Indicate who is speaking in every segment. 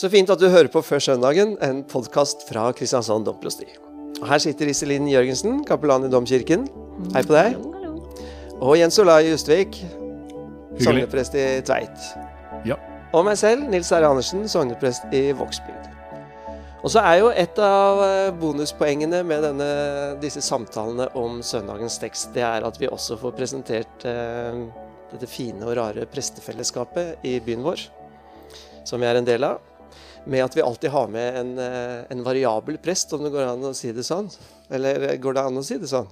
Speaker 1: Så fint at du hører på Før søndagen, en podkast fra Kristiansand domprosti. Og Her sitter Iselin Jørgensen, kapellan i domkirken. Hei på deg. Og Jens Olai Justvik, sogneprest i Tveit.
Speaker 2: Ja.
Speaker 1: Og meg selv, Nils R. Andersen, sogneprest i Vågsbygd. Og så er jo et av eh, bonuspoengene med denne, disse samtalene om søndagens tekst, det er at vi også får presentert eh, dette fine og rare prestefellesskapet i byen vår, som vi er en del av. Med at vi alltid har med en, eh, en variabel prest, om det går an å si det sånn. Eller eh, går det an å si det sånn?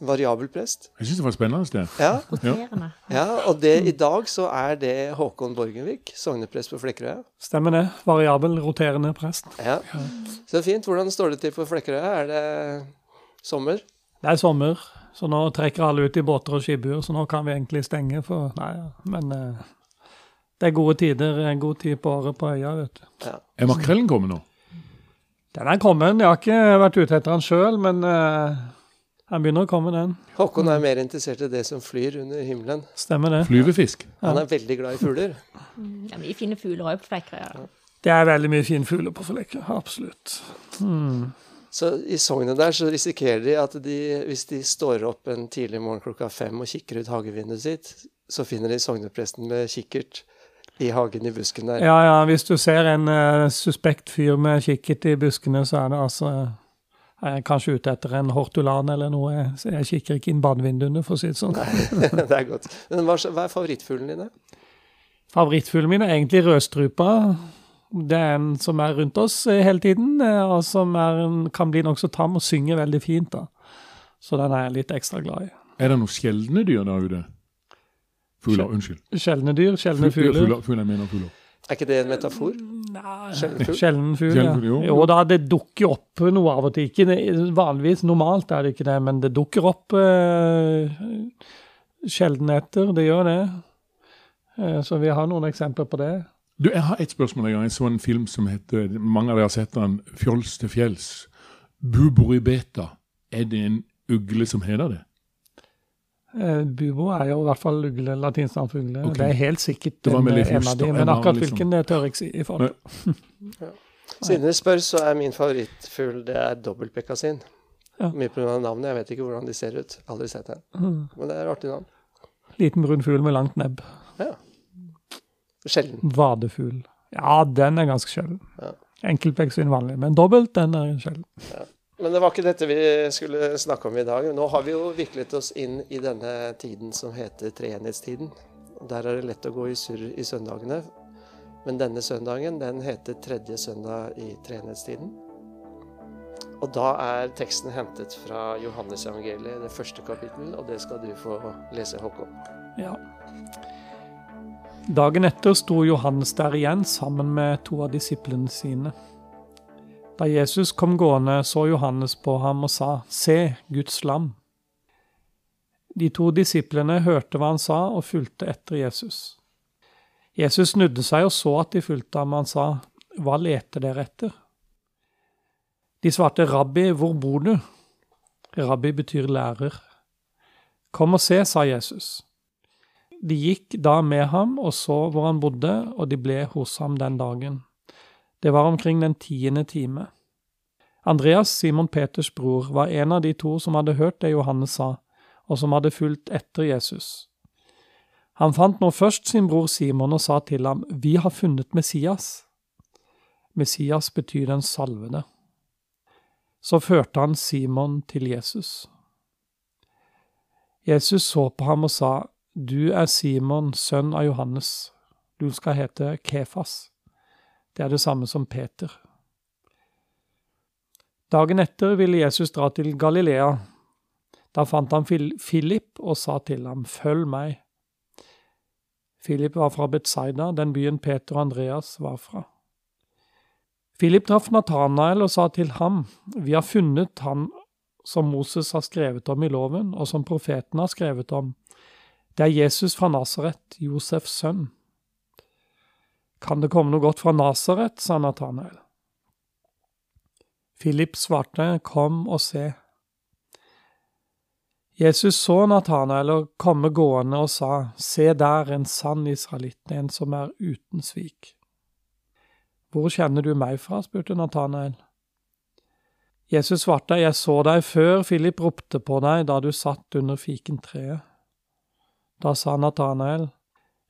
Speaker 1: Variabel prest.
Speaker 2: Jeg syns det var spennende. Det.
Speaker 1: Ja,
Speaker 3: Roterende.
Speaker 1: ja, og det, i dag så er det Håkon Borgenvik, sogneprest på Flekkerøya.
Speaker 4: Stemmer det. Variabel, roterende prest.
Speaker 1: Ja. Så fint. Hvordan står det til på Flekkerøya? Er det sommer?
Speaker 4: Det er sommer, så nå trekker alle ut i båter og skibuer, så nå kan vi egentlig stenge for Nei. Men eh, det er gode tider, en god tid på året på øya, vet du.
Speaker 2: Er makrellen kommet nå?
Speaker 4: Den er kommet. Jeg har ikke vært ute etter den sjøl, men uh, den begynner å komme, den.
Speaker 1: Håkon er mer interessert i det som flyr under himmelen.
Speaker 4: Stemmer det.
Speaker 2: Flyvefisk?
Speaker 1: Han er veldig glad i fugler.
Speaker 3: Er mye fine fugler òg på Flekkerøya.
Speaker 4: Det er veldig mye fine fugler på Flekkerøy, absolutt. Mm.
Speaker 1: Så i sognet der så risikerer de at de, hvis de står opp en tidlig morgen klokka fem og kikker ut hagevinduet sitt, så finner de sognepresten med kikkert i hagen i busken der.
Speaker 4: Ja, ja, hvis du ser en uh, suspekt fyr med kikkert i buskene, så er det altså Jeg er kanskje ute etter en hortulan eller noe, så jeg kikker ikke inn badevinduene, for å si det sånn.
Speaker 1: det er godt. Men hva, hva er favorittfuglen din?
Speaker 4: Favorittfuglen min er egentlig rødstrupa. Det er en som er rundt oss eh, hele tiden, eh, og som er, en- kan bli nokså tam og synge veldig fint. da. Så den er jeg litt ekstra glad i.
Speaker 2: Er det noen sjeldne dyr der ute? Fugler, unnskyld.
Speaker 4: Sjeldne dyr, sjeldne
Speaker 2: Fugler,
Speaker 4: fugler.
Speaker 2: fugler, mener fugler.
Speaker 1: Er ikke det en metafor?
Speaker 4: Nei,
Speaker 1: Sjelden fugl?
Speaker 4: Sjelden fugl,
Speaker 2: Sjelden
Speaker 4: ja.
Speaker 2: fugl, jo.
Speaker 4: Jo da, det dukker opp noe av og til. Ikke det- vanligvis, normalt er det ikke det, men det dukker opp eh, sjeldenheter. Det gjør det. Eh, så vi har noen eksempler på det.
Speaker 2: Du, Jeg har et spørsmål. en gang. Jeg så en film som heter Mange av dere har sett den, 'Fjols til fjells'. Buboribeta. Er det en ugle som heter det?
Speaker 4: Eh, bubo er jo i hvert fall ugle, latinstavfugle.
Speaker 2: Okay.
Speaker 4: Det er helt sikkert en,
Speaker 2: med
Speaker 4: en av de, men akkurat
Speaker 2: liksom-
Speaker 4: hvilken det tør jeg ikke si. i forhold.
Speaker 1: Siden dere spør, så er min favorittfugl det er dobbeltbekkasin.
Speaker 4: Ja.
Speaker 1: Mye pga. navnet. Jeg vet ikke hvordan de ser ut. Aldri sett en.
Speaker 4: Mm.
Speaker 1: Men det er et artig navn.
Speaker 4: Liten brun fugl med langt nebb.
Speaker 1: Sjelden.
Speaker 4: Vadefugl. Ja, den er ganske sjelden.
Speaker 1: Ja.
Speaker 4: Enkeltbekksvin vanlig, men dobbelt, den er sjelden.
Speaker 1: Men det var ikke dette vi skulle snakke om i dag. Nå har vi jo viklet oss inn i denne tiden som heter treenighetstiden. Der er det lett å gå i surr i søndagene. Men denne søndagen den heter tredje søndag i treenighetstiden. Og da er teksten hentet fra Johannes-evangeliet, det første kapittel, og det skal du få lese, Håkon.
Speaker 4: Ja. Dagen etter sto Johannes der igjen sammen med to av disiplene sine. Da Jesus kom gående, så Johannes på ham og sa, Se, Guds lam. De to disiplene hørte hva han sa, og fulgte etter Jesus. Jesus snudde seg og så at de fulgte ham, og han sa, Hva leter dere etter? De svarte, Rabbi, hvor bor du? Rabbi betyr lærer. Kom og se, sa Jesus. De gikk da med ham og så hvor han bodde, og de ble hos ham den dagen. Det var omkring den tiende time. Andreas, Simon Peters bror, var en av de to som hadde hørt det Johannes sa, og som hadde fulgt etter Jesus. Han fant nå først sin bror Simon og sa til ham, Vi har funnet Messias. Messias betyr den salvede. Så førte han Simon til Jesus. Jesus så på ham og sa, Du er Simon, sønn av Johannes. Du skal hete Kefas. Det er det samme som Peter. Dagen etter ville Jesus dra til Galilea. Da fant han Philip og sa til ham, Følg meg. Philip var fra Betzaida, den byen Peter og Andreas var fra. Philip traff Nathanael og sa til ham, Vi har funnet han som Moses har skrevet om i loven, og som profeten har skrevet om. Det er Jesus fra Nasaret, Josefs sønn. Kan det komme noe godt fra Nasaret, sa Nathanael. Philip svarte, Kom og se. Jesus så Nathanael og komme gående og sa, Se der en sann israelitt, en som er uten svik. Hvor kjenner du meg fra? spurte Nathanael. Jesus svarte, Jeg så deg før Philip ropte på deg da du satt under fikentreet. Da sa Nathanael,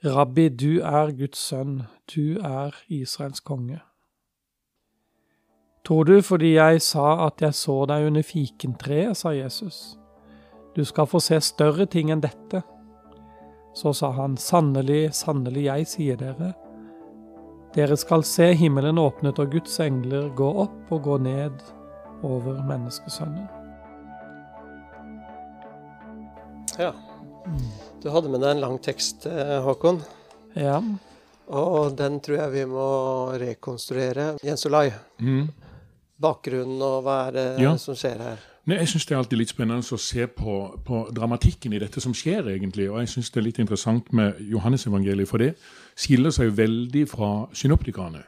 Speaker 4: Rabbi, du er Guds sønn, du er Israels konge. Tror du fordi jeg sa at jeg så deg under fikentreet, sa Jesus. Du skal få se større ting enn dette. Så sa han, sannelig, sannelig, jeg sier dere, dere skal se himmelen åpnet og Guds engler gå opp og gå ned over menneskesønnen.
Speaker 1: Ja. Du hadde med deg en lang tekst, eh, Håkon.
Speaker 4: Ja,
Speaker 1: Og den tror jeg vi må rekonstruere. Jens Olai,
Speaker 2: Mm.
Speaker 1: bakgrunnen og hva er det
Speaker 2: Ja.
Speaker 1: som skjer her?
Speaker 2: Nei, Jeg syns det er alltid litt spennende å se på, på dramatikken i dette som skjer, egentlig. Og jeg syns det er litt interessant med Johannesevangeliet, for det skiller seg jo veldig fra synoptikerne.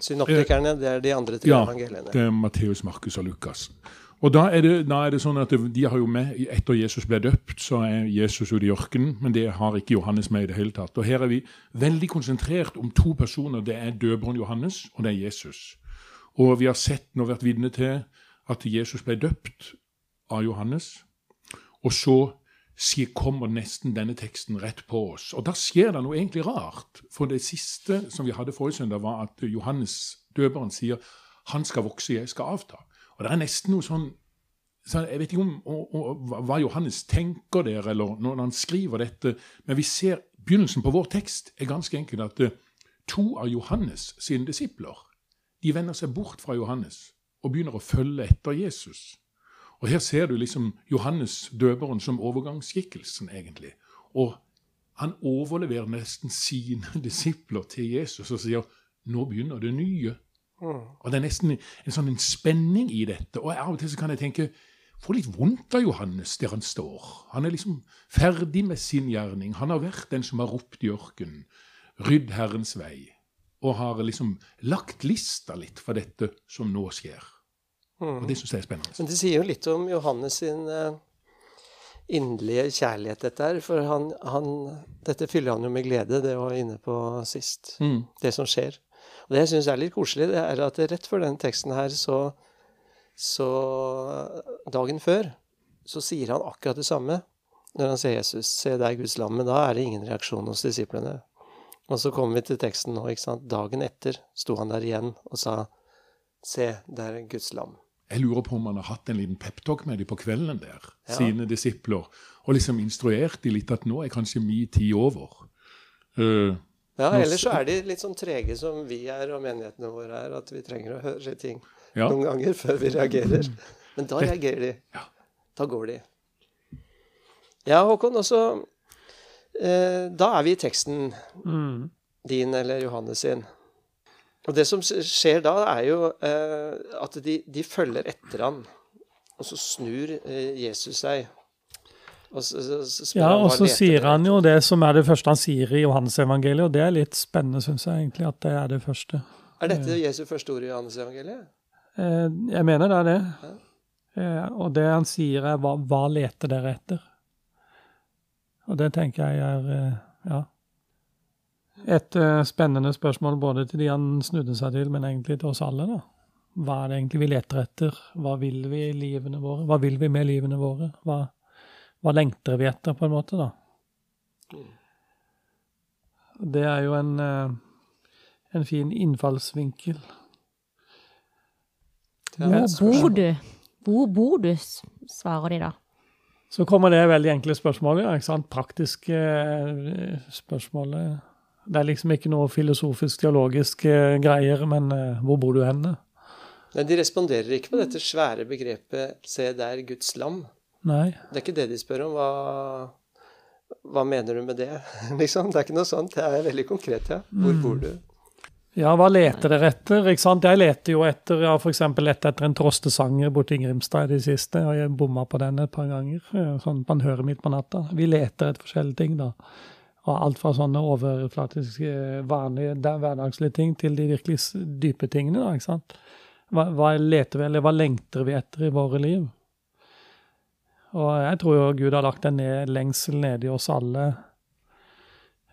Speaker 1: Synoptikerne, det er de andre tre
Speaker 2: Ja,
Speaker 1: evangeliene.
Speaker 2: det er Matteus, Markus og Lukas. Og da er, det, da er det sånn at de har jo med, Etter Jesus ble døpt, så er Jesus ute i ørkenen, men det har ikke Johannes med i det hele tatt. Og Her er vi veldig konsentrert om to personer. Det er døperen Johannes, og det er Jesus. Og vi har sett nå vært vitne til at Jesus ble døpt av Johannes. Og så kommer nesten denne teksten rett på oss. Og da skjer det noe egentlig rart. For det siste som vi hadde forrige søndag, var at Johannes, døperen, sier 'Han skal vokse, jeg skal avta'. Og det er nesten noe sånn så Jeg vet ikke om og, og, hva Johannes tenker der, eller når han skriver dette, men vi ser begynnelsen på vår tekst er ganske enkelt at eh, to av Johannes sine disipler de vender seg bort fra Johannes og begynner å følge etter Jesus. Og Her ser du liksom Johannes døperen som overgangsskikkelsen, egentlig. Og han overleverer nesten sine disipler til Jesus og sier nå begynner det nye. Og Det er nesten en sånn en spenning i dette. Og Av og til så kan jeg tenke får litt vondt av Johannes der han står. Han er liksom ferdig med sin gjerning. Han har vært den som har ropt i ørkenen. Rydd Herrens vei. Og har liksom lagt lista litt for dette som nå skjer. Og Det syns jeg er spennende.
Speaker 1: Men det sier jo litt om Johannes sin eh, inderlige kjærlighet, dette her. For han, han, dette fyller han jo med glede, det var jeg inne på sist.
Speaker 2: Mm.
Speaker 1: Det som skjer. Og det jeg syns er litt koselig, det er at rett før denne teksten her, så, så Dagen før så sier han akkurat det samme når han ser Jesus. Se, er Guds lam. Men da er det ingen reaksjon hos disiplene. Og så kommer vi til teksten nå. ikke sant? Dagen etter sto han der igjen og sa Se, det er Guds lam.
Speaker 2: Jeg lurer på om han har hatt en liten peptalk med dem på kvelden der,
Speaker 1: Ja.
Speaker 2: sine disipler, og liksom instruert dem litt at nå er kanskje min tid over. Eh,
Speaker 1: Ja, ellers så er de litt sånn trege som vi er, og menighetene våre er, at vi trenger å høre ting
Speaker 2: ja.
Speaker 1: noen ganger før vi reagerer. Men da reagerer de.
Speaker 2: Ja.
Speaker 1: Da går de. Ja, Håkon, også eh, Da er vi i teksten
Speaker 4: Mm.
Speaker 1: din eller Johannes sin. Og det som skjer da, er jo eh, at de, de følger etter han. Og så snur eh, Jesus seg. Og så, så,
Speaker 4: Ja, og så sier han jo det som er det første han sier i Johannes-evangeliet, og det er litt spennende, syns jeg egentlig, at det er det første.
Speaker 1: Er dette Jesu første ord i Johannes evangeliet?
Speaker 4: Eh, Jeg mener det er det. Eh, Og det han sier er hva, 'hva leter dere etter'? Og det tenker jeg er eh, ja, et eh, spennende spørsmål både til de han snudde seg til, men egentlig til oss alle. da. Hva er det egentlig vi leter etter? Hva vil vi i livene våre? Hva vil vi med livene våre? Hva, hva lengter vi etter, på en måte, da? Det er jo en, eh, en fin innfallsvinkel.
Speaker 3: Hvor bor du? Hvor bor du, svarer de da.
Speaker 4: Så kommer det veldig enkle spørsmålet, ja, ikke sant? praktiske eh, spørsmålet. Det er liksom ikke noe filosofisk-teologisk eh, greier, men hvor bor du hen?
Speaker 1: Nei, de responderer ikke på dette svære begrepet 'se, det er Guds lam'.
Speaker 4: Nei.
Speaker 1: Det er ikke det de spør om. Hva, hva mener du med det? liksom, Det er ikke noe sånt. Det er veldig konkret, ja. Hvor
Speaker 4: Mm.
Speaker 1: bor du?
Speaker 4: Ja, hva leter dere etter? ikke sant? Jeg leter jo etter ja, eksempel lette etter en trostesanger borti Grimstad i det siste, og jeg bomma på den et par ganger, eh, sånn man hører midt på natta. Vi leter etter forskjellige ting, da. Og alt fra sånne overflatiske, vanlige, der- hverdagslige ting til de virkelig dype tingene, da, ikke sant. Hva, hva leter vi, eller hva lengter vi etter i våre liv? Og jeg tror jo Gud har lagt en ned, lengsel nede i oss alle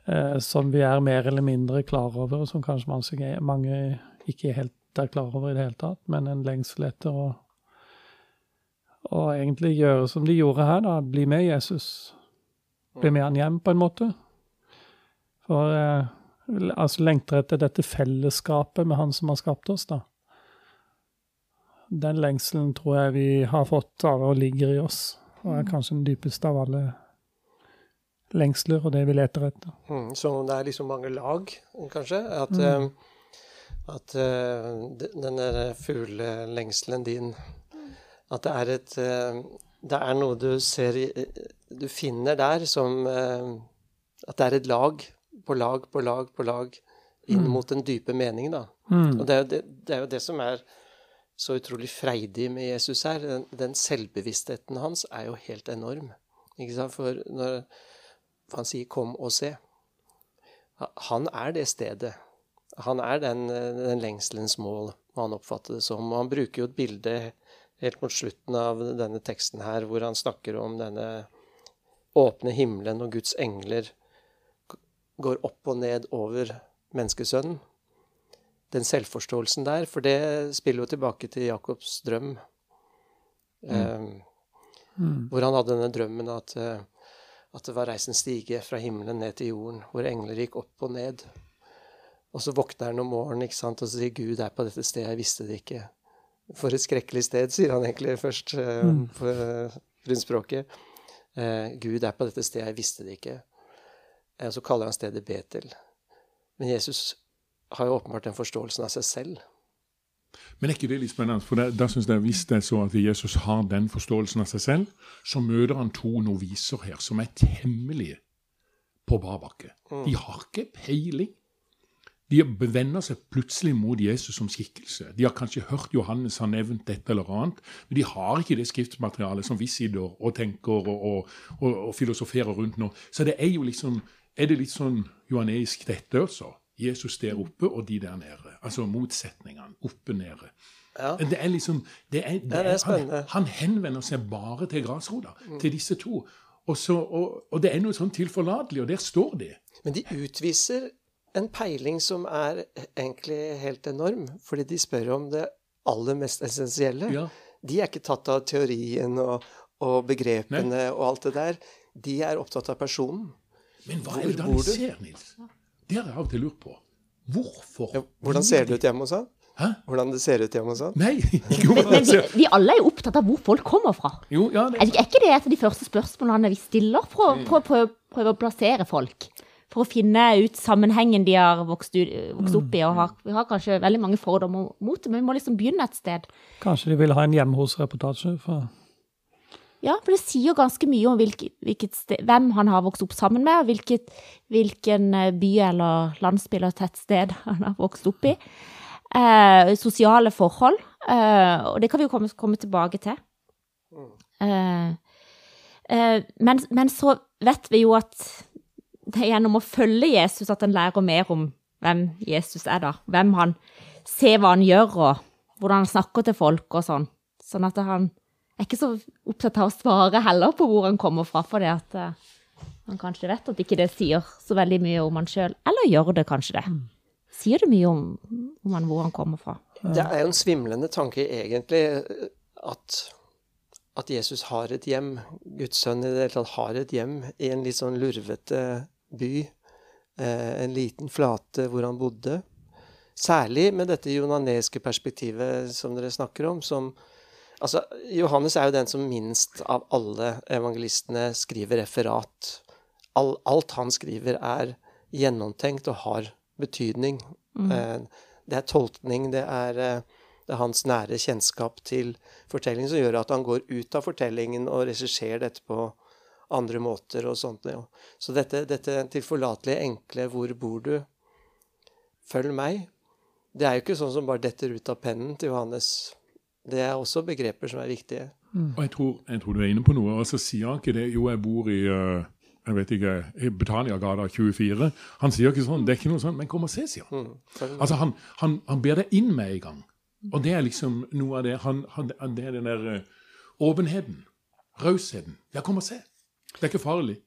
Speaker 4: eh, som vi er mer eller mindre klar over, og som kanskje mange, mange ikke helt er klar over i det hele tatt, men en lengsel etter å, å egentlig gjøre som de gjorde her, da. Bli med Jesus. Bli med han hjem, på en måte. For eh, altså lengter etter dette fellesskapet med han som har skapt oss, da. Den lengselen tror jeg vi har fått av og ligger i oss, og er kanskje den dypeste av alle lengsler og det vi leter etter.
Speaker 1: Mm, som om det er liksom mange lag, kanskje? At,
Speaker 4: Mm.
Speaker 1: eh, at uh, denne fuglelengselen din At det er et uh, Det er noe du ser Du finner der som uh, At det er et lag på lag på lag på lag inn
Speaker 4: Mm.
Speaker 1: mot den dype mening, da.
Speaker 4: Mm.
Speaker 1: Og det er, det, det er jo det som er så utrolig freidig med Jesus her. Den, den selvbevisstheten hans er jo helt enorm. For når han sier 'kom og se', han er det stedet. Han er den, den lengselens mål, hva han oppfatter det som. Og han bruker jo et bilde helt mot slutten av denne teksten her, hvor han snakker om denne åpne himmelen og Guds engler går opp og ned over menneskesønnen den selvforståelsen der, for det spiller jo tilbake til Jakobs drøm. Eh,
Speaker 4: Mm.
Speaker 1: hvor han hadde denne drømmen at, eh, at det var reisen stige fra himmelen ned til jorden, hvor engler gikk opp og ned. Og så våkner han om morgenen ikke sant, og så sier Gud er på dette stedet, jeg visste det ikke. For et skrekkelig sted, sier han egentlig først eh,
Speaker 4: Mm.
Speaker 1: på eh, rundspråket. Eh, Gud er på dette stedet, jeg visste det ikke. og så kaller han stedet Betel. Men Jesus har jo åpenbart den forståelsen av seg selv.
Speaker 2: Men er ikke det litt spennende? For da synes jeg Hvis det er så at Jesus har den forståelsen av seg selv, så møter han to noviser her som er temmelige på bar bakke. De har ikke peiling. De vender seg plutselig mot Jesus som skikkelse. De har kanskje hørt Johannes har nevnt dette eller annet, men de har ikke det skriftsmaterialet som vi sitter og tenker og, og, og, og filosoferer rundt nå. Så det er jo liksom Er det litt sånn johaneisk dette også? Jesus der oppe og de der nede. Altså motsetningene. Oppe nede.
Speaker 1: Ja.
Speaker 2: Det er liksom det er, det
Speaker 1: det er
Speaker 2: han, han henvender seg bare til grasrota, til disse to. Og, så, og, og det er noe sånn tilforlatelig, og der står de.
Speaker 1: Men de utviser en peiling som er egentlig helt enorm, fordi de spør om det aller mest essensielle.
Speaker 2: Ja.
Speaker 1: De er ikke tatt av teorien og, og begrepene og alt det der. De er opptatt av personen.
Speaker 2: Men hva
Speaker 1: Hvor
Speaker 2: er det da de ser, Nils? Det har jeg av og til lurt på. Hvorfor?
Speaker 1: Ja, hvordan ser det ut hjemme hos han?
Speaker 2: Hæ?
Speaker 1: Hvordan det ser ut hjemme hos han?
Speaker 2: Nei, ikke
Speaker 3: Men, men vi, vi alle er jo opptatt av hvor folk kommer fra.
Speaker 2: Jo, ja, det,
Speaker 3: Er ikke- er ikke det et av de første spørsmålene vi stiller for å prøve, prøve, prøve å plassere folk? For å finne ut sammenhengen de har vokst, vokst opp i. og har, Vi har kanskje veldig mange fordommer mot det, men vi må liksom begynne et sted.
Speaker 4: Kanskje de vil ha en hjemme hos-reportasje? for-
Speaker 3: Ja, for det sier ganske mye om hvilket, hvilket sted, hvem han har vokst opp sammen med, og hvilket, hvilken eh, by eller landsby eller tettsted han har vokst opp i. Eh, sosiale forhold. Eh, og det kan vi jo komme, komme tilbake til. Eh, eh, men, men så vet vi jo at det er gjennom å følge Jesus at en lærer mer om hvem Jesus er, da. Hvem han ser hva han gjør, og hvordan han snakker til folk og sånn. Sånn at han er ikke så opptatt av å svare heller på hvor han kommer fra, fordi at eh, han kanskje vet at ikke det sier så veldig mye om han sjøl. Eller gjør det kanskje det? Sier det mye om, om han, hvor han kommer fra?
Speaker 1: Det er jo en svimlende tanke, egentlig, at, at Jesus har et hjem. Guds sønn i det hele tatt har et hjem i en litt sånn lurvete by. Eh, en liten flate hvor han bodde. Særlig med dette jonaneske perspektivet som dere snakker om. som Altså, Johannes er jo den som minst av alle evangelistene skriver referat. All, alt han skriver, er gjennomtenkt og har betydning. Eh, det er tolkning, det er, eh, det er hans nære kjennskap til fortellingen som gjør at han går ut av fortellingen og regisserer dette på andre måter og sånt. Ja. Så dette, dette tilforlatelige, enkle 'hvor bor du', følg meg, det er jo ikke sånn som bare detter ut av pennen til Johannes. Det er også begreper som er viktige.
Speaker 2: Og jeg tror, jeg tror du er inne på noe. Og så sier han ikke det Jo, jeg bor i eh, jeg vet ikke, i Betaniagata 24. Han sier ikke sånn. Det er ikke noe sånn. Men kom og se, sier han.
Speaker 1: Mm.
Speaker 2: Altså, han, han, han ber deg inn med en gang. Og det er liksom noe av det han, han, Det er den der eh, åpenheten. Rausheten. Ja, kom og se. Det er ikke farlig.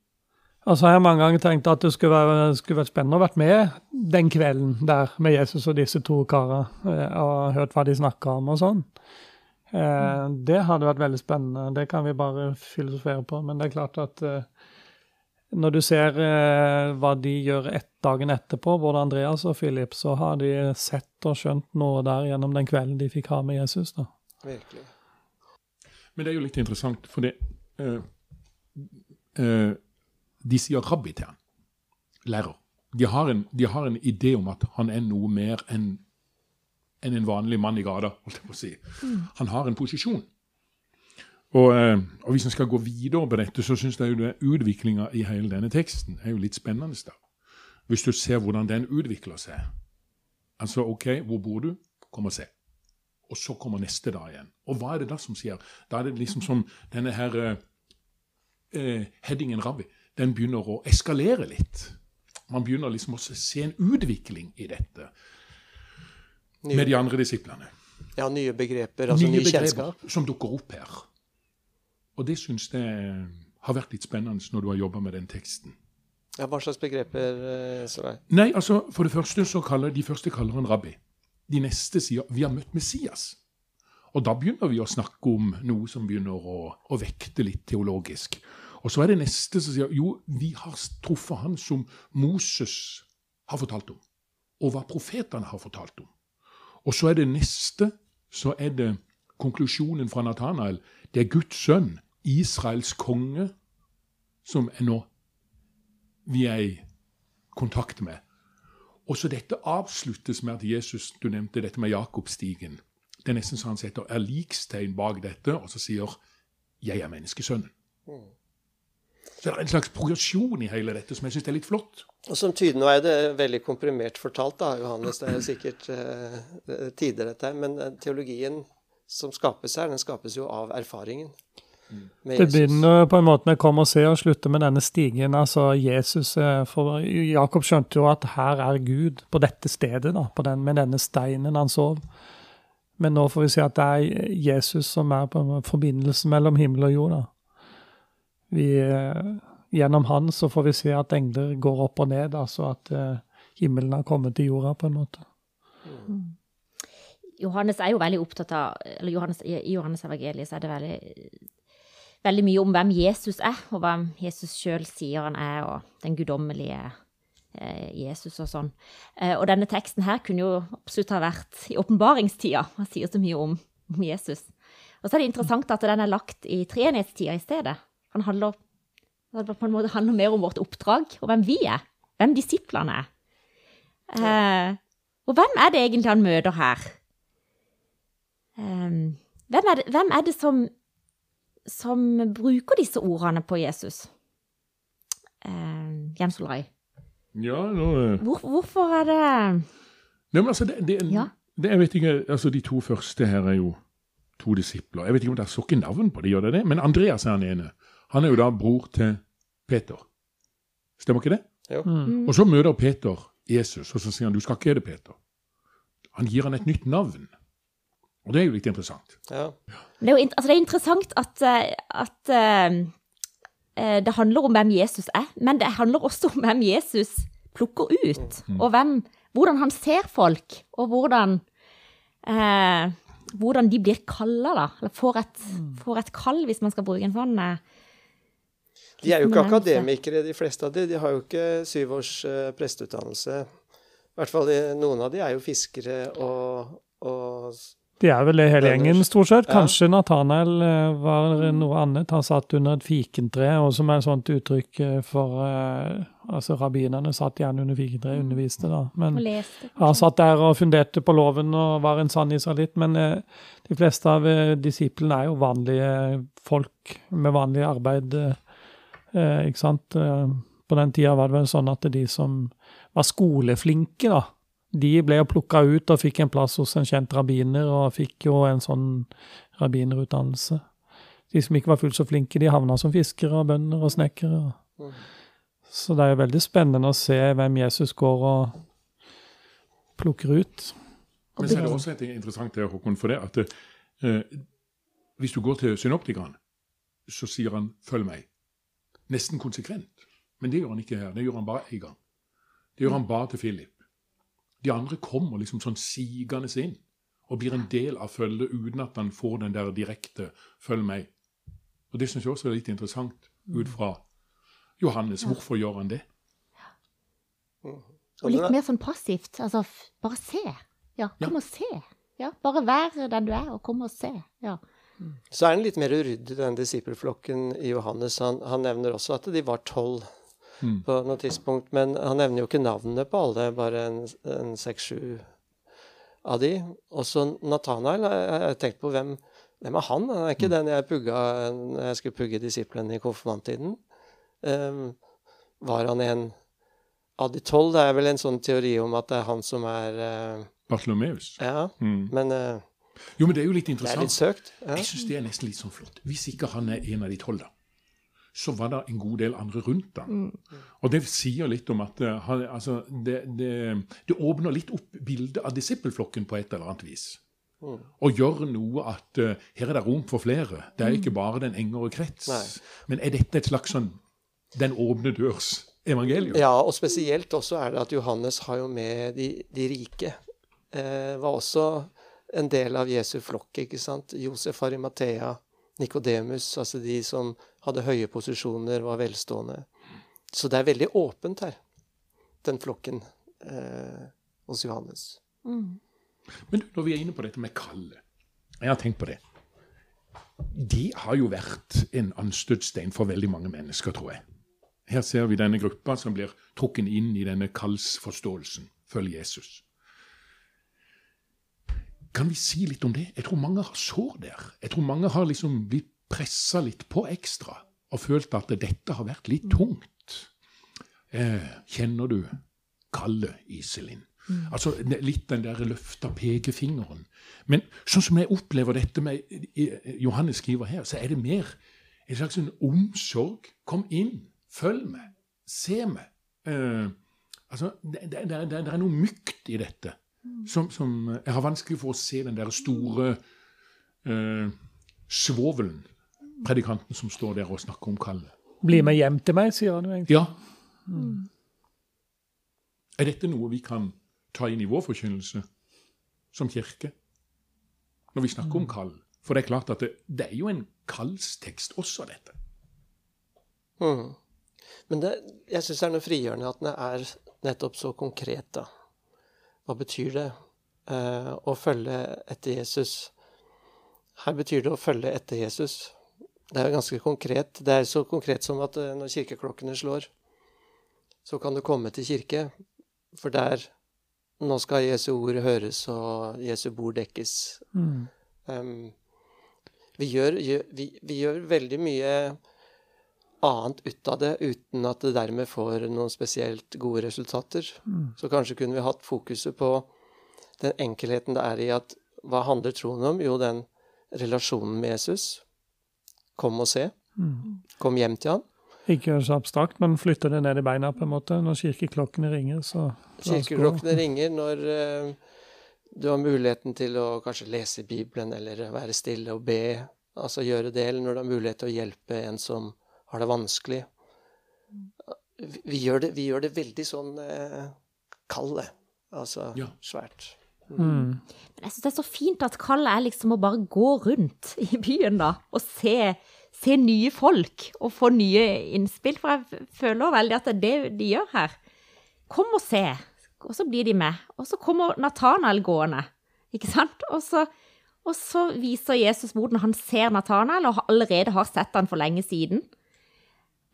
Speaker 4: Altså, jeg har mange ganger tenkt at det skulle, være, skulle vært spennende å vært med den kvelden der med Jesus og disse to karene, eh, og hørt hva de snakka om og sånn. Eh, det hadde vært veldig spennende. Det kan vi bare filosofere på. Men det er klart at eh, når du ser eh, hva de gjør et, dagen etterpå, både Andreas og Philip, så har de sett og skjønt noe der gjennom den kvelden de fikk ha med Jesus. da.
Speaker 1: Virkelig.
Speaker 2: Men det er jo litt interessant, for det eh, eh, De sier rabbi til han. Lærer. De har, en, de har en idé om at han er noe mer enn enn en vanlig mann i gata. holdt jeg på å si. Han har en posisjon. Og, eh, og hvis en skal gå videre på dette, så syns jeg jo utviklinga i hele denne teksten er jo litt spennende. da. Hvis du ser hvordan den utvikler seg. Altså OK, hvor bor du? Kom og se. Og så kommer neste dag igjen. Og hva er det da som skjer? Da er det liksom som denne her eh, eh, headingen rabbi. Den begynner å eskalere litt. Man begynner liksom å se en utvikling i dette med de andre disiplene.
Speaker 1: ja, nye begreper, altså nye, nye kjennskap.
Speaker 2: som dukker opp her. Og det syns jeg har vært litt spennende når du har jobba med den teksten.
Speaker 1: Ja, hva slags begreper, eh, det?
Speaker 2: Nei, altså, For det første så kaller de første kaller han rabbi. De neste sier vi har møtt Messias. Og da begynner vi å snakke om noe som begynner å, å vekte litt teologisk. Og så er det neste som sier jo, vi har truffet han som Moses har fortalt om, og hva profetene har fortalt om. Og så er det neste, så er det konklusjonen fra Nathanael. Det er Guds sønn, Israels konge, som er nå vi er i kontakt med. Og så dette avsluttes med at Jesus Du nevnte dette med Jakobstigen. Det er nesten så han setter er likstegn bak dette, og så sier 'Jeg er menneskesønnen'. Så det er en slags progresjon i hele dette som jeg syns er litt flott.
Speaker 1: Og som tyder, Nå er det veldig komprimert fortalt, da, Johannes. Det er jo sikkert eh, tider, dette her. Men eh, teologien som skapes her, den skapes jo av erfaringen med
Speaker 4: Det begynner på en måte med 'kom og se' og slutter med denne stigen. Altså Jesus, eh, for Jakob skjønte jo at her er Gud på dette stedet, da, på den, med denne steinen han sov. Men nå får vi si at det er Jesus som er på en forbindelse mellom himmel og jord. da. Vi, eh, gjennom han så får vi se at engler går opp og ned, altså at eh, himmelen har kommet til jorda, på en måte.
Speaker 3: Johannes er jo veldig opptatt av eller Johannes, I Johannes evangeliet så er det veldig, veldig mye om hvem Jesus er, og hvem Jesus sjøl sier han er, og den guddommelige eh, Jesus og sånn. Og denne teksten her kunne jo absolutt ha vært i åpenbaringstida. Han sier så mye om, om Jesus. Og så er det interessant at den er lagt i treenighetstida i stedet. Han handler, på en måte handler mer om vårt oppdrag, og hvem vi er. Hvem disiplene er. Eh, og hvem er det egentlig han møter her? Ehm, hvem, er det, hvem er det som, som bruker disse ordene på Jesus? Um, Jens Olai.
Speaker 2: Ja, nå... eh,
Speaker 3: Hvor, hvorfor er det
Speaker 2: Nei, men altså, det, det,
Speaker 3: Ja.
Speaker 2: det, jeg vet ikke, altså De to første her er jo to disipler. Jeg vet ikke om det er ikke navn på det, gjør det det? Men Andreas er han ene. Han er jo da bror til Peter. Stemmer ikke det?
Speaker 1: Jo.
Speaker 4: Mm.
Speaker 2: Og så møter Peter Jesus, og så sier han du skal ikke hete Peter. Han gir han et nytt navn. Og det er jo litt interessant.
Speaker 1: Ja.
Speaker 3: Det er jo altså det er interessant at, eh, at eh, eh, det handler om hvem Jesus er, men det handler også om hvem Jesus plukker ut. Og hvem, hvordan han ser folk, og hvordan, uh, hvordan de blir kalla, da. Eller får et, får et kall, hvis man skal bruke en sånn eh,
Speaker 1: De er jo ikke akademikere, de fleste av de. De har jo ikke syv års uh, presteutdannelse. I hvert fall de- noen av de er jo fiskere og, og
Speaker 4: De er vel det hele gjengen, stort sett.
Speaker 1: Ja.
Speaker 4: Kanskje Nathanael eh, var noe annet. Han satt under et fikentre, og som er et sånt uttrykk eh, for Altså, rabbinerne satt gjerne under fikentre og underviste, da. Men
Speaker 3: og
Speaker 4: han satt der og funderte på loven og var en sann israelitt. Men de fleste av disiplene er jo vanlige folk med vanlig arbeid, eh, ikke sant. Eh, på den tida var det vel sånn at de som var skoleflinke, da, de ble jo plukka ut og fikk en plass hos en kjent rabbiner, og fikk jo en sånn rabbinerutdannelse. De som ikke var fullt så flinke, de havna som fiskere og bønder og snekkere.
Speaker 1: Mm.
Speaker 4: Så det er jo veldig spennende å se hvem Jesus går og plukker ut.
Speaker 2: Men så er det også et interessant det, Håkon, for det at eh, hvis du går til synoptikeren, så sier han 'følg meg'. Nesten konsekvent. Men det gjør han ikke her. Det gjør han bare én gang. Det gjør han bare til Philip. De andre kommer liksom sånn sigende inn og blir en del av følget uten at han får den der direkte 'følg meg'. Og Det syns jeg også er litt interessant ut fra Johannes. Hvorfor gjør han det?
Speaker 3: Og litt mer sånn passivt. Altså, bare se. Ja, kom og se. Ja, bare vær den du er, og kom og se. Ja.
Speaker 1: Så er den litt mer uryddig, den disippelflokken i Johannes. Han, han nevner også at de var tolv
Speaker 2: Mm.
Speaker 1: på noe tidspunkt, men han nevner jo ikke navnene på alle, bare en, seks-sju av de. Også Nathanael har jeg- har tenkt på hvem, hvem er han? Han er ikke den jeg pugga når jeg skulle pugge disiplene i konfirmanttiden. Um, var han en av de tolv? Det er vel en sånn teori om at det er han som er uh,
Speaker 2: Bartlomeus.
Speaker 1: Ja,
Speaker 2: Mm.
Speaker 1: men eh,
Speaker 2: Jo, men det er jo litt interessant.
Speaker 1: det er litt søkt. Ja.
Speaker 2: Jeg syns det er nesten litt sånn flott. Hvis ikke han er en av de tolv, da, så var det en god del andre rundt han. Og det sier litt om at eh, altså, det, det, det åpner litt opp bildet av disippelflokken på et eller annet vis. Og gjør noe at uh, her er det rom for flere. Det er ikke bare den engere krets.
Speaker 1: Nei.
Speaker 2: Men er dette et slags sånn den åpne dørs evangelium?
Speaker 1: Ja, og spesielt også er det at Johannes har jo med de, de rike. Eh, var også en del av Jesu flokk, ikke sant. Josef Arimathea, Nikodemus, altså de som hadde høye posisjoner, var velstående. Så det er veldig åpent her, den flokken eh, hos Johannes.
Speaker 2: Men når vi er inne på dette med kallet Jeg har tenkt på det. Det har jo vært en anstøtstein for veldig mange mennesker, tror jeg. Her ser vi denne gruppa som blir trukket inn i denne kallsforståelsen. Følg Jesus. Kan vi si litt om det? Jeg tror mange har sår der. Jeg tror mange har liksom blitt pressa litt på ekstra og følt at dette har vært litt tungt. Eh, kjenner du kallet, Iselin? Altså litt den der løfta pekefingeren. Men sånn som jeg opplever dette med Johannes skriver her, så er det mer en slags en omsorg. Kom inn, følg meg, se meg. Eh, altså, det, det, det, det er noe mykt i dette som, som Jeg har vanskelig for å se den der store eh, svovelen, predikanten som står der og snakker om kallet.
Speaker 4: Bli med hjem til meg, sier han jo egentlig.
Speaker 2: Ja. Er dette noe vi kan ta inn i vår forkynnelse som kirke? Når vi snakker om kall. For det er klart at det, det er jo en kallstekst også, dette.
Speaker 1: Mm. Men det, jeg syns det er noe frigjørende at den er nettopp så konkret, da. Hva betyr det eh, å følge etter Jesus? Her betyr det å følge etter Jesus. Det er ganske konkret. Det er så konkret som at eh, når kirkeklokkene slår, så kan du komme til kirke, for der Nå skal Jesu ord høres, og Jesu bord dekkes.
Speaker 4: Mm.
Speaker 1: Um, vi, gjør, vi, vi gjør veldig mye annet ut av det uten at det dermed får noen spesielt gode resultater. Så kanskje kunne vi hatt fokuset på den enkelheten det er i at hva handler troen om? Jo, den relasjonen med Jesus. Kom og se. Kom hjem til han.
Speaker 4: Ikke så abstrakt, men flytte det ned i beina, på en måte. Når kirkeklokkene ringer, så.
Speaker 1: Kirkeklokkene ringer når uh, du har muligheten til å kanskje lese Bibelen eller være stille og be. Altså gjøre det, eller når du har mulighet til å hjelpe en som har det vanskelig. Vi, gjør, det, vi gjør det veldig sånn eh, kalde. Altså
Speaker 2: Ja.
Speaker 1: svært.
Speaker 4: Mm.
Speaker 3: Men jeg syns det er så fint at kallet er liksom å bare gå rundt i byen da, og se, se nye folk og få nye innspill. For jeg føler veldig at det er det de gjør her. Kom og se. Og så blir de med. Og så kommer Nathanael gående, ikke sant? Og så, og så viser Jesus hvordan han ser Nathanael, og allerede har sett han for lenge siden.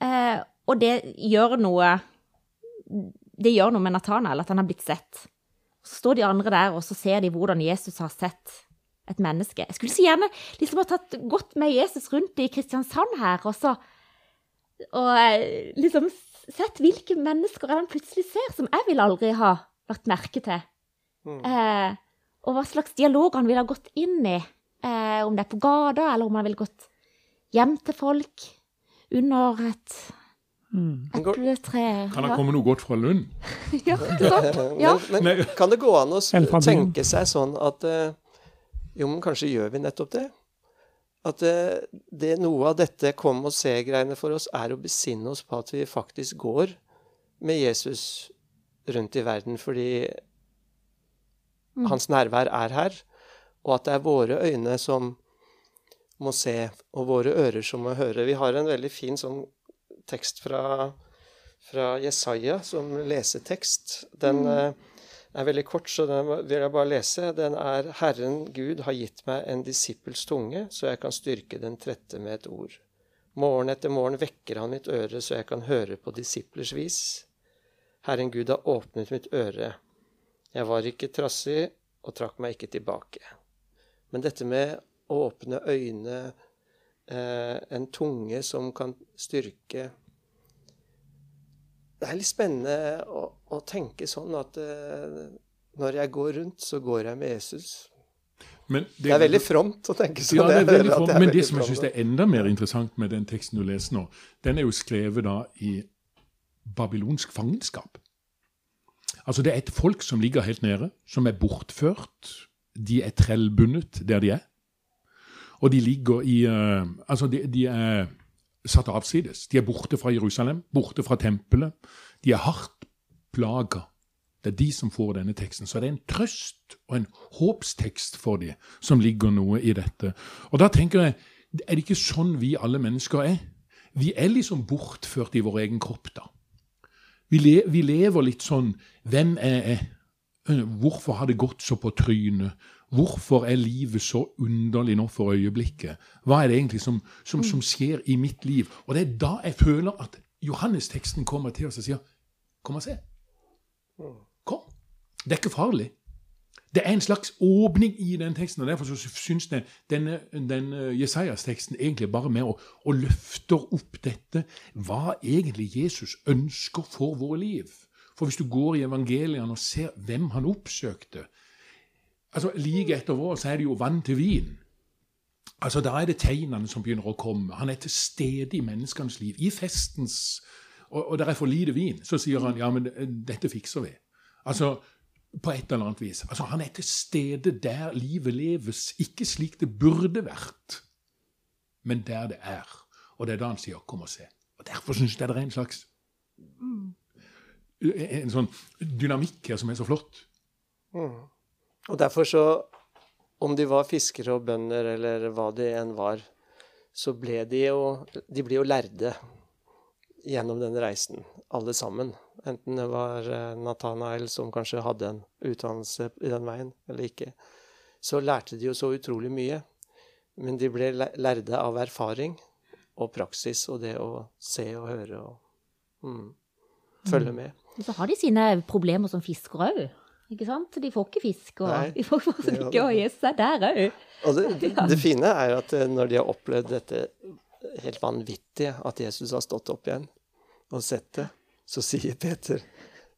Speaker 3: Eh, og det gjør noe Det gjør noe med Nathanael, at han har blitt sett. Så står de andre der, og så ser de hvordan Jesus har sett et menneske. Jeg skulle så gjerne liksom ha tatt godt med Jesus rundt i Kristiansand her, og så Og eh, liksom sett hvilke mennesker han plutselig ser som jeg ville aldri ha lagt merke til. Eh, og hva slags dialog han ville ha gått inn i. Eh, om det er på gata, eller om han ville gått hjem til folk under et epletre. Mm.
Speaker 2: Kan det komme noe godt fra Lund?
Speaker 3: Ja, ikke sant? Ja.
Speaker 1: Men, men kan det gå an å tenke seg sånn at eh, Jo, men kanskje gjør vi nettopp det? at det, det noe av dette kom og se-greiene for oss er å besinne oss på at vi faktisk går med Jesus rundt i verden fordi
Speaker 3: Mm.
Speaker 1: hans nærvær er her, og at det er våre øyne som må se, og våre ører som må høre. Vi har en veldig fin sånn tekst fra, fra Jesaja som lesetekst. Den mm. er veldig kort, så den vil jeg bare lese. Den er Herren Gud har gitt meg en disippels tunge, så jeg kan styrke den trette med et ord. Morgen etter morgen vekker han mitt øre, så jeg kan høre på disiplers vis. Herren Gud har åpnet mitt øre. Jeg var ikke trassig og trakk meg ikke tilbake. Men dette med åpne øyne, eh, en tunge som kan styrke Det er litt spennende å, å tenke sånn at eh, når jeg går rundt, så går jeg med Jesus.
Speaker 2: Men
Speaker 1: Det er veldig fromt å tenke sånn.
Speaker 2: Ja, det er veldig fromt. Men det som jeg syns er enda mer interessant med den teksten du leser nå, den er jo skrevet da i babylonsk fangenskap. Altså det er et folk som ligger helt nede, som er bortført. De er trellbundet der de er. Og de ligger i uh, Altså, de, de er satt avsides. De er borte fra Jerusalem, borte fra tempelet. De er hardt plaga. Det er de som får denne teksten. Så det er en trøst og en håpstekst for dem som ligger noe i dette. Og da tenker jeg, er det ikke sånn vi alle mennesker er? Vi er liksom bortført i vår egen kropp, da. Vi, le, vi lever litt sånn Hvem er jeg? Hvorfor har det gått så på trynet? Hvorfor er livet så underlig nå for øyeblikket? Hva er det egentlig som, som, som skjer i mitt liv? Og det er da jeg føler at Johannesteksten kommer til oss og sier Kom og se. Kom. Det er ikke farlig. Det er en slags åpning i den teksten, og derfor så syns jeg denne, denne Jesajas-teksten egentlig bare med å, å løfter opp dette hva egentlig Jesus ønsker for våre liv. For hvis du går i evangeliene og ser hvem han oppsøkte altså Like etter vår så er det jo vann til vin. Altså Da er det tegnene som begynner å komme. Han er til stede i menneskenes liv. I festens Og, og det er for lite vin. Så sier han ja, men dette fikser vi. Altså på et eller annet vis. Altså, Han er til stede der livet leves, ikke slik det burde vært, men der det er. Og det er da han sier 'kom og se'. Og Derfor syns jeg det er en slags en sånn dynamikk her som er så flott.
Speaker 1: Mm. Og derfor så Om de var fiskere og bønder eller hva de enn var, så ble de jo De ble jo lærde gjennom den reisen, alle sammen. Enten det var eh, Nathanael som kanskje hadde en utdannelse i den veien, eller ikke. Så lærte de jo så utrolig mye. Men de ble lærde av erfaring og praksis og det å se og høre og mm, følge med.
Speaker 3: Og så har de sine problemer som fiskere òg. Ikke sant? De får ikke fisk, og
Speaker 1: Nei,
Speaker 3: de får
Speaker 1: det
Speaker 3: faktisk ikke, og Jesus er der òg.
Speaker 1: Og det, det, det fine er at eh, når de har opplevd dette helt vanvittige, at Jesus har stått opp igjen og sett det, så sier Peter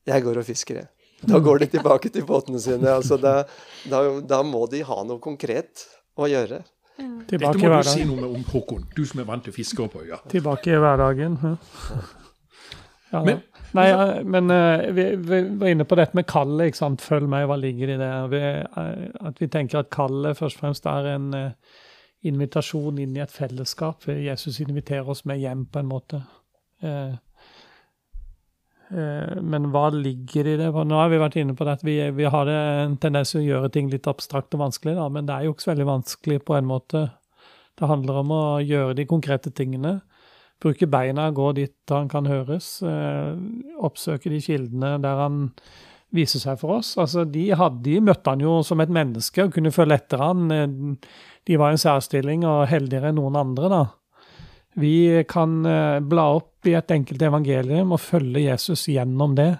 Speaker 1: 'Jeg går og fisker', jeg. Da går de tilbake til båtene sine. Altså da, da, da må de ha noe konkret å gjøre.
Speaker 2: Dette
Speaker 4: Tilbake Dette
Speaker 2: må du si noe med om Håkon, du som er vant til fiskere på øya.
Speaker 4: Tilbake i hverdagen. ja. Ja,
Speaker 2: Men-
Speaker 4: Nei, ja, men uh, vi, vi var inne på dette med kallet. ikke sant? Følg meg, hva ligger i det? Vi, eh, at vi tenker at kallet først og fremst er en uh, invitasjon inn i et fellesskap. Jesus inviterer oss med hjem, på en måte. Uh, men hva ligger i det? Nå har vi vært inne på det at vi, vi har det en tendens til å gjøre ting litt abstrakt og vanskelig, da, men det er jo ikke så veldig vanskelig på en måte. Det handler om å gjøre de konkrete tingene. Bruke beina, gå dit han kan høres. Eh, oppsøke de kildene der han viser seg for oss. Altså, de, hadde, de møtte han jo som et menneske og kunne følge etter han. Eh, De var i en særstilling og heldigere enn noen andre, da. Vi kan eh, bla opp i et enkelt evangelium og følge Jesus gjennom det.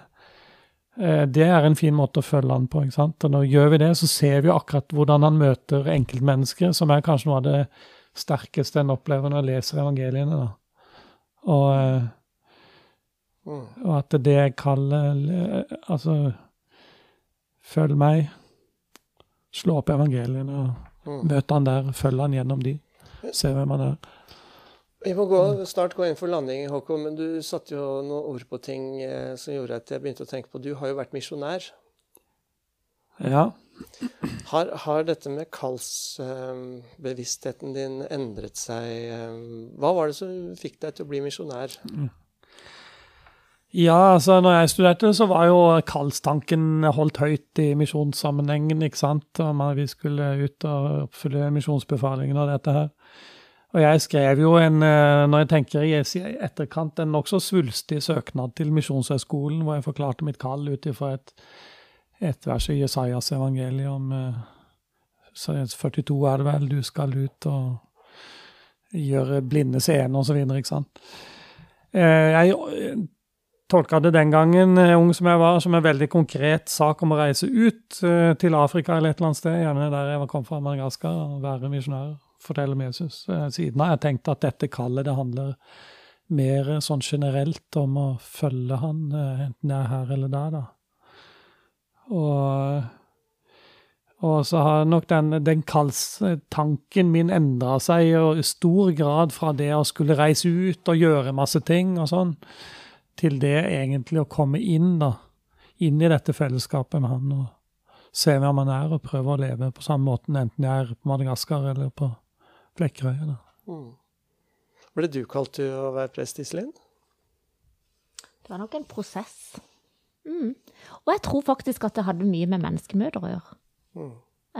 Speaker 4: Det er en fin måte å følge han på. ikke sant? Og når gjør vi det, så ser vi akkurat hvordan han møter enkeltmennesker, som er kanskje noe av det sterkeste en opplever når en leser evangeliene. da. Og, eh,
Speaker 1: Mm.
Speaker 4: og at det kaller, Altså Følg meg. Slå opp evangeliene og
Speaker 1: Mm.
Speaker 4: møte han der. Følg han gjennom de. Se hvem han er.
Speaker 1: Vi må gå, snart gå inn for landing, Håkon, men du satte jo noen ord på ting eh, som gjorde at jeg begynte å tenke på Du har jo vært misjonær.
Speaker 4: Ja.
Speaker 1: Har, har dette med kallsbevisstheten din endret seg? eh, Hva var det som fikk deg til å bli misjonær?
Speaker 4: Ja, altså når jeg studerte, så var jo kallstanken holdt høyt i misjonssammenhengen, ikke sant. Om vi skulle ut og oppfylle misjonsbefalingen og dette her. Og jeg skrev jo en, eh, når jeg tenker i etterkant, en nokså svulstig søknad til Misjonshøgskolen, hvor jeg forklarte mitt kall ut ifra et, et vers i Jesajas evangelium om eh, så 42 er det vel, du skal ut og gjøre blinde seende, videre, ikke sant. Eh, Jeg eh, tolka det den gangen, ung som jeg var, som en veldig konkret sak om å reise ut til Afrika eller et eller annet sted, gjerne der jeg kommet fra Madagaskar, og være misjonær, fortelle om Jesus. Siden har jeg tenkt at dette kallet det handler mer sånn generelt om å følge han, enten jeg er her eller der, da. Og, og så har nok den, den kallstanken min endra seg i stor grad fra det å skulle reise ut og gjøre masse ting og sånn, til det egentlig å komme inn, da. Inn i dette fellesskapet med han og se hvem han er, og prøve å leve på samme måten, enten jeg er på Madagaskar eller på Flekkerøy. da.
Speaker 1: Mm. Ble du kalt til å være prest, Iselin?
Speaker 3: Det var nok en prosess. Mm. Og jeg tror faktisk at det hadde mye med menneskemøter å gjøre.
Speaker 1: Mm.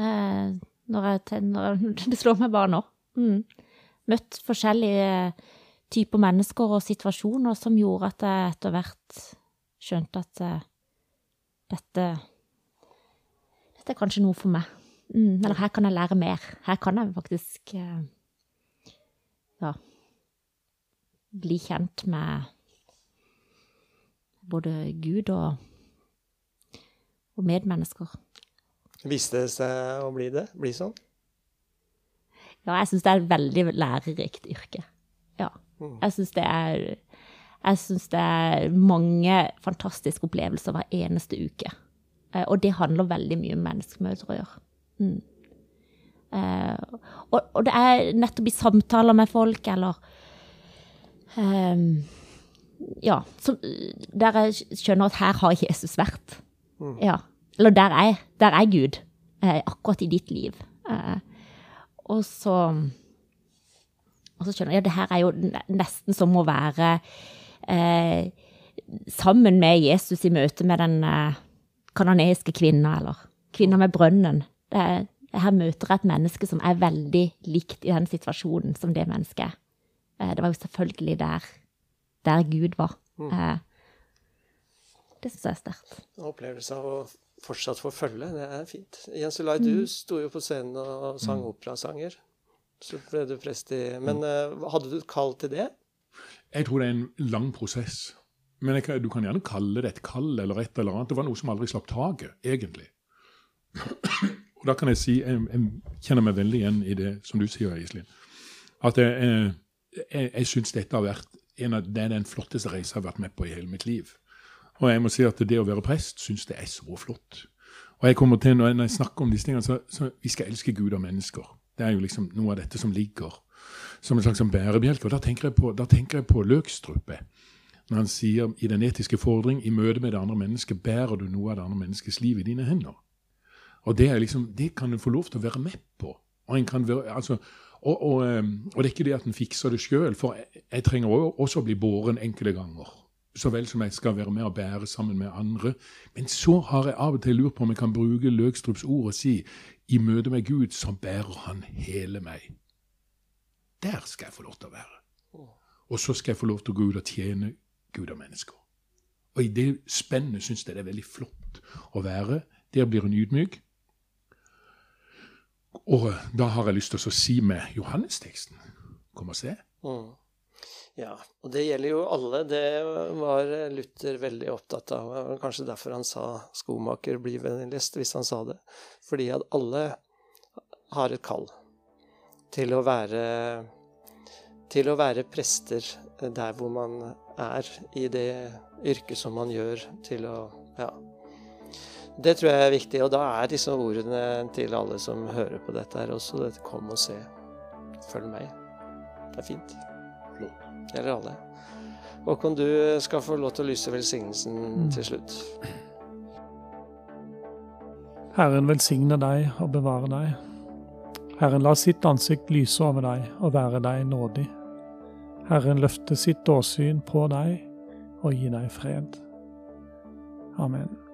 Speaker 3: Eh, når jeg, når jeg, det slår meg bare nå. Mm. Møtt forskjellige typer mennesker og situasjoner som gjorde at jeg etter hvert skjønte at eh, dette Dette er kanskje noe for meg. Mm. Eller her kan jeg lære mer. Her kan jeg faktisk eh, ja bli kjent med både Gud og, og medmennesker.
Speaker 1: Viste det seg å bli det? Bli sånn?
Speaker 3: Ja, jeg syns det er et veldig lærerikt yrke. Ja.
Speaker 1: Mm.
Speaker 3: Jeg syns det er Jeg syns det er mange fantastiske opplevelser hver eneste uke. Eh, Og det handler veldig mye om menneskemøter å gjøre. Mm. Eh, og, og det er nettopp i samtaler med folk, eller ehm, Ja, som, der jeg skjønner at her har Jesus vært.
Speaker 1: Mm.
Speaker 3: Ja. Eller der er, der er Gud, eh, akkurat i ditt liv. Eh, og så og så skjønner jeg, ja, det her er jo nesten som å være eh, sammen med Jesus i møte med den eh, kanoneiske kvinna, eller kvinna med brønnen. Det er, her møter jeg et menneske som er veldig likt i den situasjonen som det mennesket er. Eh, det var jo selvfølgelig der, der Gud var. Eh, det syns jeg er sterkt.
Speaker 1: En opplevelse av å fortsatt få følge, det er fint. Jens Ulai, du sto jo på scenen og sang operasanger. Så ble du prest i Men eh, hadde du et kall til det?
Speaker 2: Jeg tror det er en lang prosess. Men jeg, du kan gjerne kalle det et kall eller et eller annet. Det var noe som aldri slapp taket, egentlig. Og da kan jeg si jeg, jeg kjenner meg veldig igjen i det som du sier, Iselin. At jeg, eh, jeg, jeg syns dette har vært av, det er den flotteste reisa jeg har vært med på i hele mitt liv. Og jeg må si at det å være prest syns det er så flott. Og jeg kommer til, Når jeg snakker om disse tingene, så, så vi skal elske Gud og mennesker. Det er jo liksom noe av dette som ligger som en slags sånn bærebjelke. Og da tenker jeg på, på Løkstrupe. Når han sier i den etiske fordring i møte med det andre mennesket bærer du noe av det andre menneskets liv i dine hender. Og det, liksom, det kan en få lov til å være med på. Og, en kan være, altså, og, og, eh, og det er ikke det at en fikser det sjøl, for jeg, jeg trenger også, å bli båren enkelte ganger. Så vel som jeg skal være med og bære sammen med andre. Men så har jeg av og til lurt på om jeg kan bruke Løgstrups ord og si i møte med Gud så bærer han hele meg. Der skal jeg få lov til å være. Og så skal jeg få lov til å gå ut og tjene Gud og mennesker. Og i det spennet syns jeg det er veldig flott å være. Der blir en ydmyk. Og da har jeg lyst til å si med Johannesteksten Kom og se.
Speaker 1: Mm. Ja, og det gjelder jo alle. Det var Luther veldig opptatt av. Det var Kanskje derfor han sa 'skomaker, bli vennligst', hvis han sa det. Fordi at alle har et kall til å være til å være prester der hvor man er i det yrket som man gjør, til å Ja. Det tror jeg er viktig, og da er disse ordene til alle som hører på dette her også, dette 'kom og se'. Følg meg. Det er fint.
Speaker 2: Flott.
Speaker 1: Gjelder alle. Håkon, du skal få lov til å lyse velsignelsen til slutt.
Speaker 4: Herren velsigne deg og bevare deg. Herren la sitt ansikt lyse over deg og være deg nådig. Herren løfte sitt åsyn på deg og gi deg fred. Amen.